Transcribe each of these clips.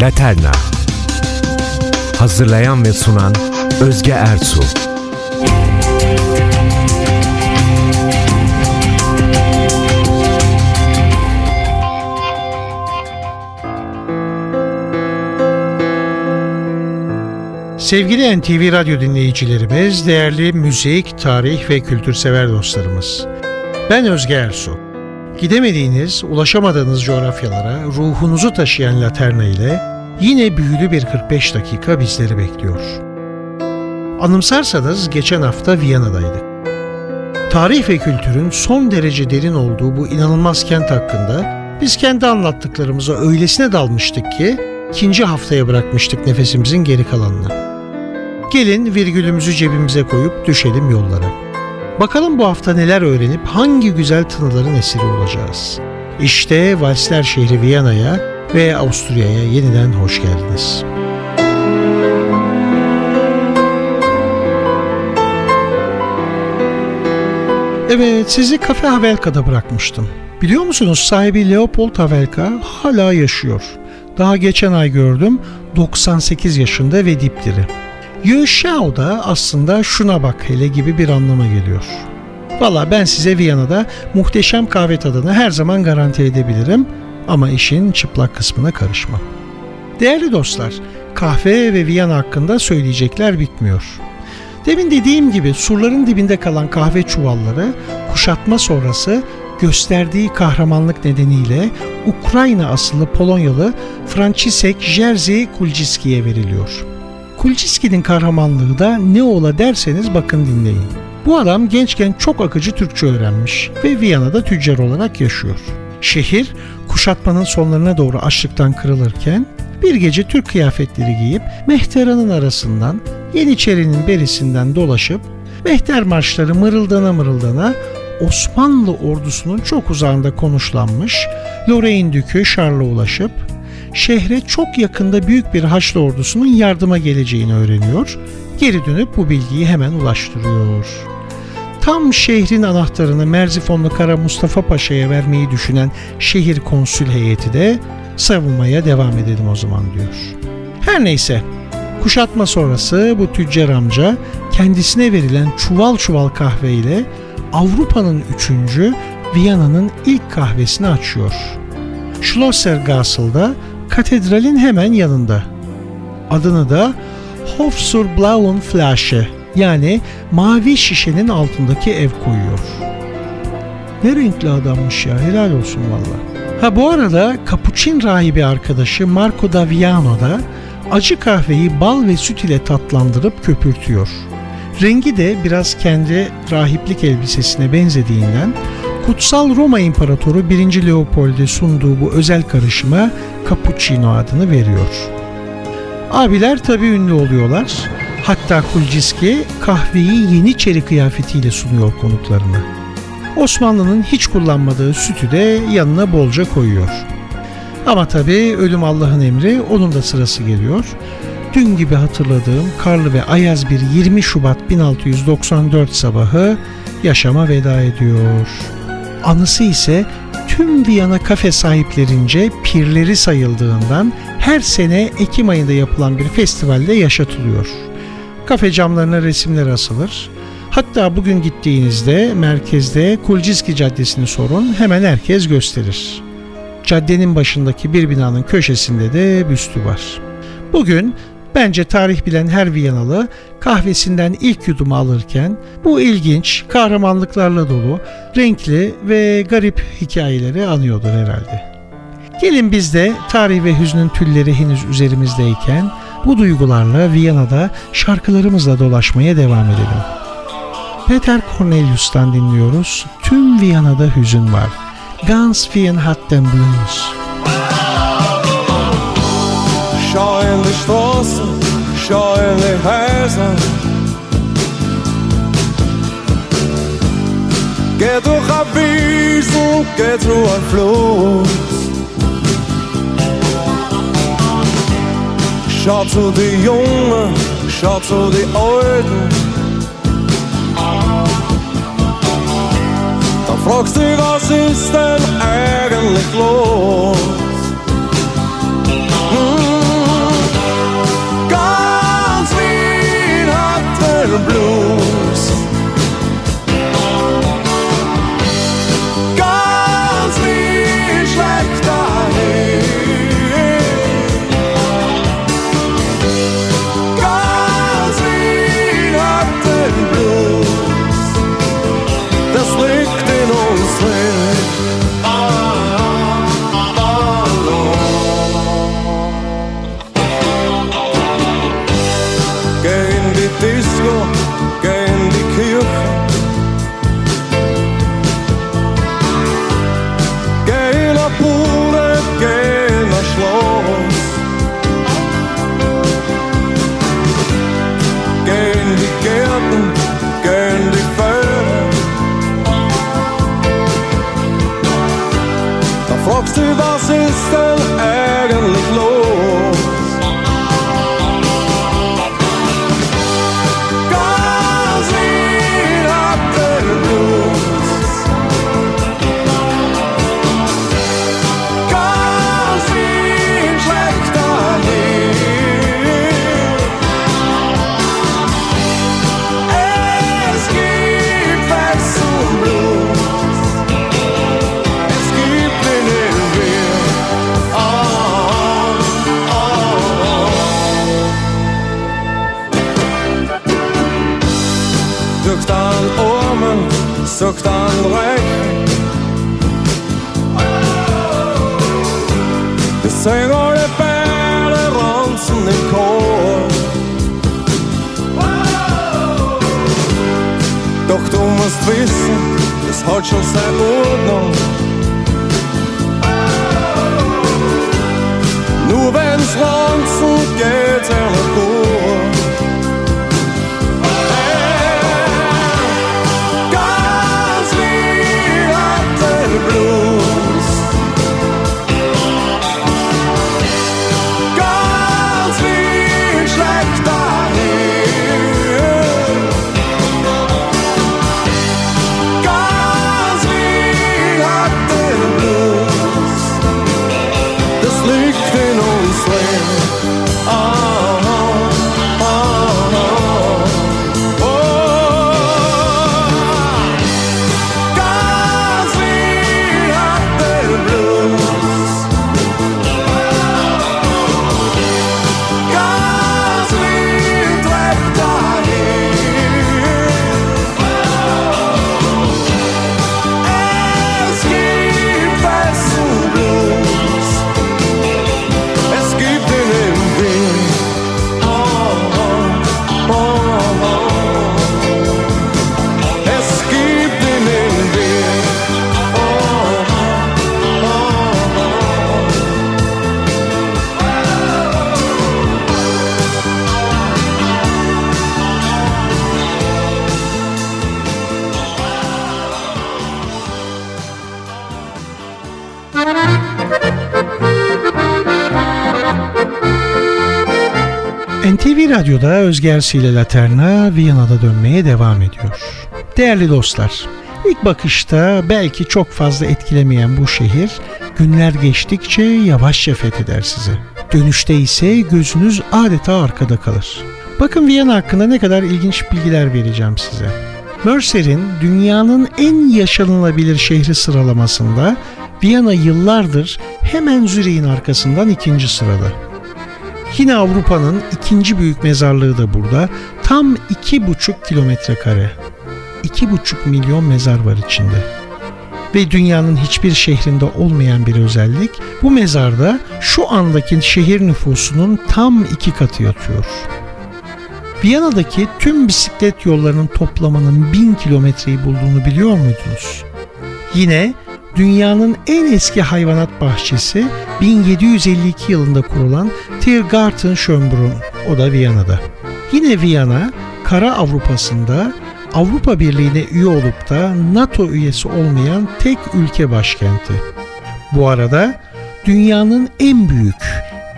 Laterna. Hazırlayan ve sunan Özge Ertuğ Sevgili NTV Radyo dinleyicilerimiz, değerli müzik, tarih ve kültür sever dostlarımız. Ben Özge Ersu. Gidemediğiniz, ulaşamadığınız coğrafyalara ruhunuzu taşıyan Laterna ile yine büyülü bir 45 dakika bizleri bekliyor. Anımsarsanız geçen hafta Viyana'daydık. Tarih ve kültürün son derece derin olduğu bu inanılmaz kent hakkında biz kendi anlattıklarımıza öylesine dalmıştık ki ikinci haftaya bırakmıştık nefesimizin geri kalanını. Gelin virgülümüzü cebimize koyup düşelim yollara. Bakalım bu hafta neler öğrenip hangi güzel tınıların esiri olacağız. İşte Valsler şehri Viyana'ya ve Avusturya'ya yeniden hoş geldiniz. Evet, sizi Kafe Havelka'da bırakmıştım. Biliyor musunuz sahibi Leopold Havelka hala yaşıyor. Daha geçen ay gördüm 98 yaşında ve dipdiri. Yöşao da aslında şuna bak hele gibi bir anlama geliyor. Valla ben size Viyana'da muhteşem kahve tadını her zaman garanti edebilirim ama işin çıplak kısmına karışmam. Değerli dostlar, kahve ve Viyana hakkında söyleyecekler bitmiyor. Demin dediğim gibi surların dibinde kalan kahve çuvalları kuşatma sonrası gösterdiği kahramanlık nedeniyle Ukrayna asıllı Polonyalı Franciszek Jerzy Kulczycki'ye veriliyor. Kulczycki'nin kahramanlığı da ne ola derseniz bakın dinleyin. Bu adam gençken çok akıcı Türkçe öğrenmiş ve Viyana'da tüccar olarak yaşıyor. Şehir kuşatmanın sonlarına doğru açlıktan kırılırken bir gece Türk kıyafetleri giyip mehteranın arasından Yeniçeri'nin berisinden dolaşıp mehter marşları mırıldana mırıldana Osmanlı ordusunun çok uzağında konuşlanmış Lorraine Dükü Şarl'a ulaşıp şehre çok yakında büyük bir Haçlı ordusunun yardıma geleceğini öğreniyor. Geri dönüp bu bilgiyi hemen ulaştırıyor. Tam şehrin anahtarını Merzifonlu Kara Mustafa Paşa'ya vermeyi düşünen şehir konsül heyeti de savunmaya devam edelim o zaman diyor. Her neyse kuşatma sonrası bu tüccar amca kendisine verilen çuval çuval kahveyle Avrupa'nın üçüncü, Viyana'nın ilk kahvesini açıyor. Schlossergassel'da katedralin hemen yanında. Adını da Hof Blauen Flasche yani mavi şişenin altındaki ev koyuyor. Ne renkli adammış ya helal olsun valla. Ha bu arada Capuchin rahibi arkadaşı Marco da Viano da acı kahveyi bal ve süt ile tatlandırıp köpürtüyor. Rengi de biraz kendi rahiplik elbisesine benzediğinden Kutsal Roma İmparatoru 1. Leopold'e sunduğu bu özel karışıma Cappuccino adını veriyor. Abiler tabi ünlü oluyorlar. Hatta Kulciski kahveyi Yeniçeri kıyafetiyle sunuyor konuklarına. Osmanlı'nın hiç kullanmadığı sütü de yanına bolca koyuyor. Ama tabi ölüm Allah'ın emri onun da sırası geliyor. Dün gibi hatırladığım karlı ve ayaz bir 20 Şubat 1694 sabahı yaşama veda ediyor. Anısı ise tüm Viyana kafe sahiplerince pirleri sayıldığından her sene Ekim ayında yapılan bir festivalde yaşatılıyor. Kafe camlarına resimler asılır. Hatta bugün gittiğinizde merkezde Kulciski Caddesi'ni sorun hemen herkes gösterir. Caddenin başındaki bir binanın köşesinde de büstü var. Bugün Bence tarih bilen her Viyanalı kahvesinden ilk yudumu alırken bu ilginç, kahramanlıklarla dolu, renkli ve garip hikayeleri anıyordur herhalde. Gelin biz de tarih ve hüznün tülleri henüz üzerimizdeyken bu duygularla Viyana'da şarkılarımızla dolaşmaya devam edelim. Peter Cornelius'tan dinliyoruz. Tüm Viyana'da hüzün var. Ganz vielen hat den Blues. Schau in die Straße, schau in die Häuser. Geh durch ein Wiesen, geh durch ein Fluss. Schau zu die Jungen, schau zu die Alten. Da fragst du, was ist denn eigentlich los? zocht andere Det synger alle bære ranzen im Chor. Doch du musst wissen, es hat schon seine Ordnung Nur wenn's Ranzen Radyo'da Özge Ersi ile Laterna Viyana'da dönmeye devam ediyor. Değerli dostlar, ilk bakışta belki çok fazla etkilemeyen bu şehir günler geçtikçe yavaşça fetheder sizi. Dönüşte ise gözünüz adeta arkada kalır. Bakın Viyana hakkında ne kadar ilginç bilgiler vereceğim size. Mercer'in dünyanın en yaşanılabilir şehri sıralamasında Viyana yıllardır hemen Zürih'in arkasından ikinci sırada. Yine Avrupa'nın ikinci büyük mezarlığı da burada. Tam iki buçuk kilometre kare. İki buçuk milyon mezar var içinde. Ve dünyanın hiçbir şehrinde olmayan bir özellik bu mezarda şu andaki şehir nüfusunun tam iki katı yatıyor. Viyana'daki tüm bisiklet yollarının toplamının bin kilometreyi bulduğunu biliyor muydunuz? Yine dünyanın en eski hayvanat bahçesi 1752 yılında kurulan Tiergarten Schönbrunn, o da Viyana'da. Yine Viyana, kara Avrupa'sında Avrupa Birliği'ne üye olup da NATO üyesi olmayan tek ülke başkenti. Bu arada dünyanın en büyük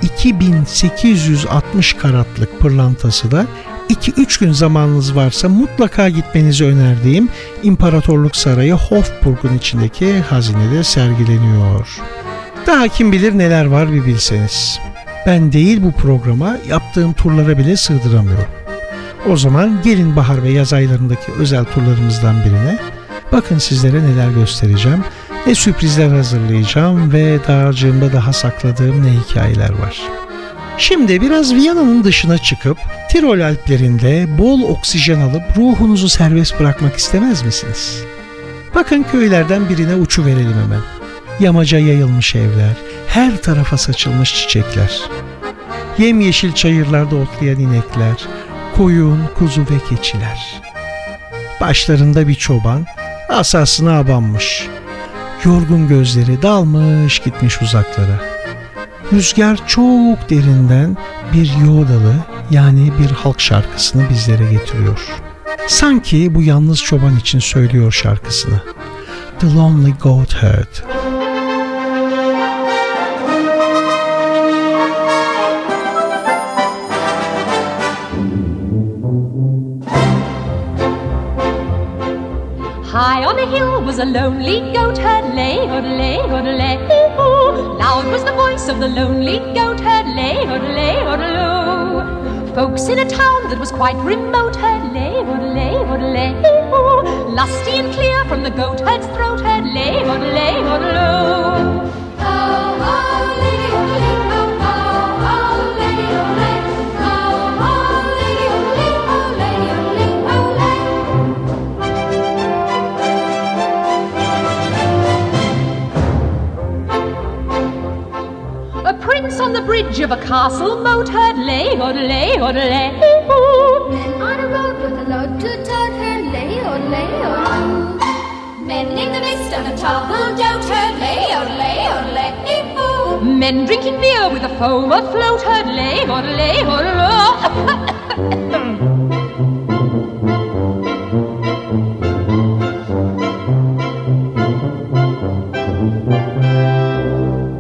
2860 karatlık pırlantası da 2-3 gün zamanınız varsa mutlaka gitmenizi önerdiğim İmparatorluk Sarayı Hofburg'un içindeki hazinede sergileniyor. Daha kim bilir neler var bir bilseniz. Ben değil bu programa yaptığım turlara bile sığdıramıyorum. O zaman gelin bahar ve yaz aylarındaki özel turlarımızdan birine. Bakın sizlere neler göstereceğim, ne sürprizler hazırlayacağım ve dağarcığımda daha sakladığım ne hikayeler var. Şimdi biraz Viyana'nın dışına çıkıp Tirol Alplerinde bol oksijen alıp ruhunuzu serbest bırakmak istemez misiniz? Bakın köylerden birine uçu verelim hemen. Yamaca yayılmış evler, her tarafa saçılmış çiçekler. Yemyeşil çayırlarda otlayan inekler, koyun, kuzu ve keçiler. Başlarında bir çoban, asasına abanmış. Yorgun gözleri dalmış gitmiş uzaklara. Rüzgar çok derinden bir yodalı yani bir halk şarkısını bizlere getiriyor. Sanki bu yalnız çoban için söylüyor şarkısını. The Lonely Goat Herd. High on a hill was a lonely goat herd, lay, lay, lay, ooh. Loud was the voice of the lonely goat herd, lay, lay, lay, Folks in a town that was quite remote heard, lay, lay, lay, ooh. Lusty and clear from the goat herd's throat, heard, lay, lay, lay, on the bridge of a castle moat heard lay, lay, lay. Men on a road with a load to tote heard lay, lay, lay. Men in the midst of a toppled dote heard lay, lay, lay. Men drinking beer with a foam afloat heard lay, lay, lay.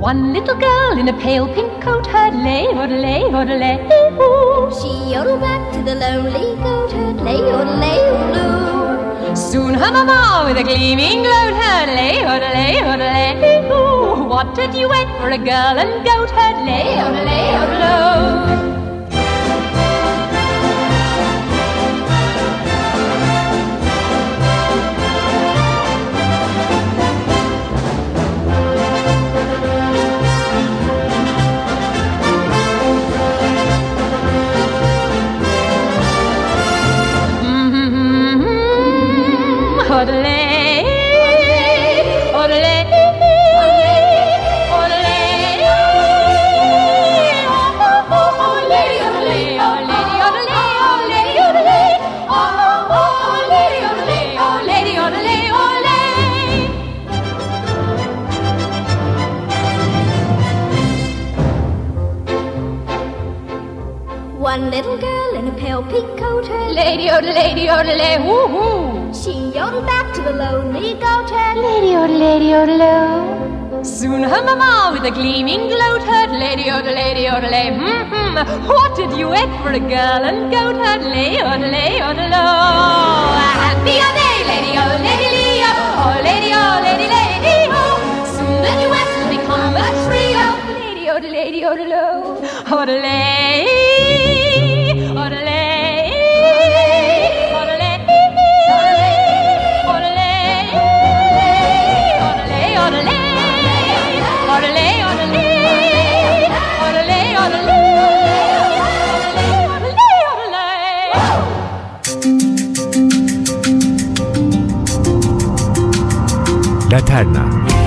One little girl in a pale pink coat heard lay, lay, lay, ooh. She yodeled back to the lonely goat herd, lay, lay, lay. Soon her mama with a gleaming gloat heard lay, lay, lay, ooh. What a duet for a girl and goat herd, lay, lay, heard Lady oda lady oda lay woo hoo She yodeled back to the lonely goat heard Lady oda lady oda low Soon her mama with a gleaming gloat heard Lady oda lady oda lay. Hmm hmm What did you eat for a girl and goat heard Lady oda lay oda low Happy a day lady oda lady leo Oh. Lady oh lady lady oh Soon the duet will become a trio. Lady oda lady oda low 太难。ท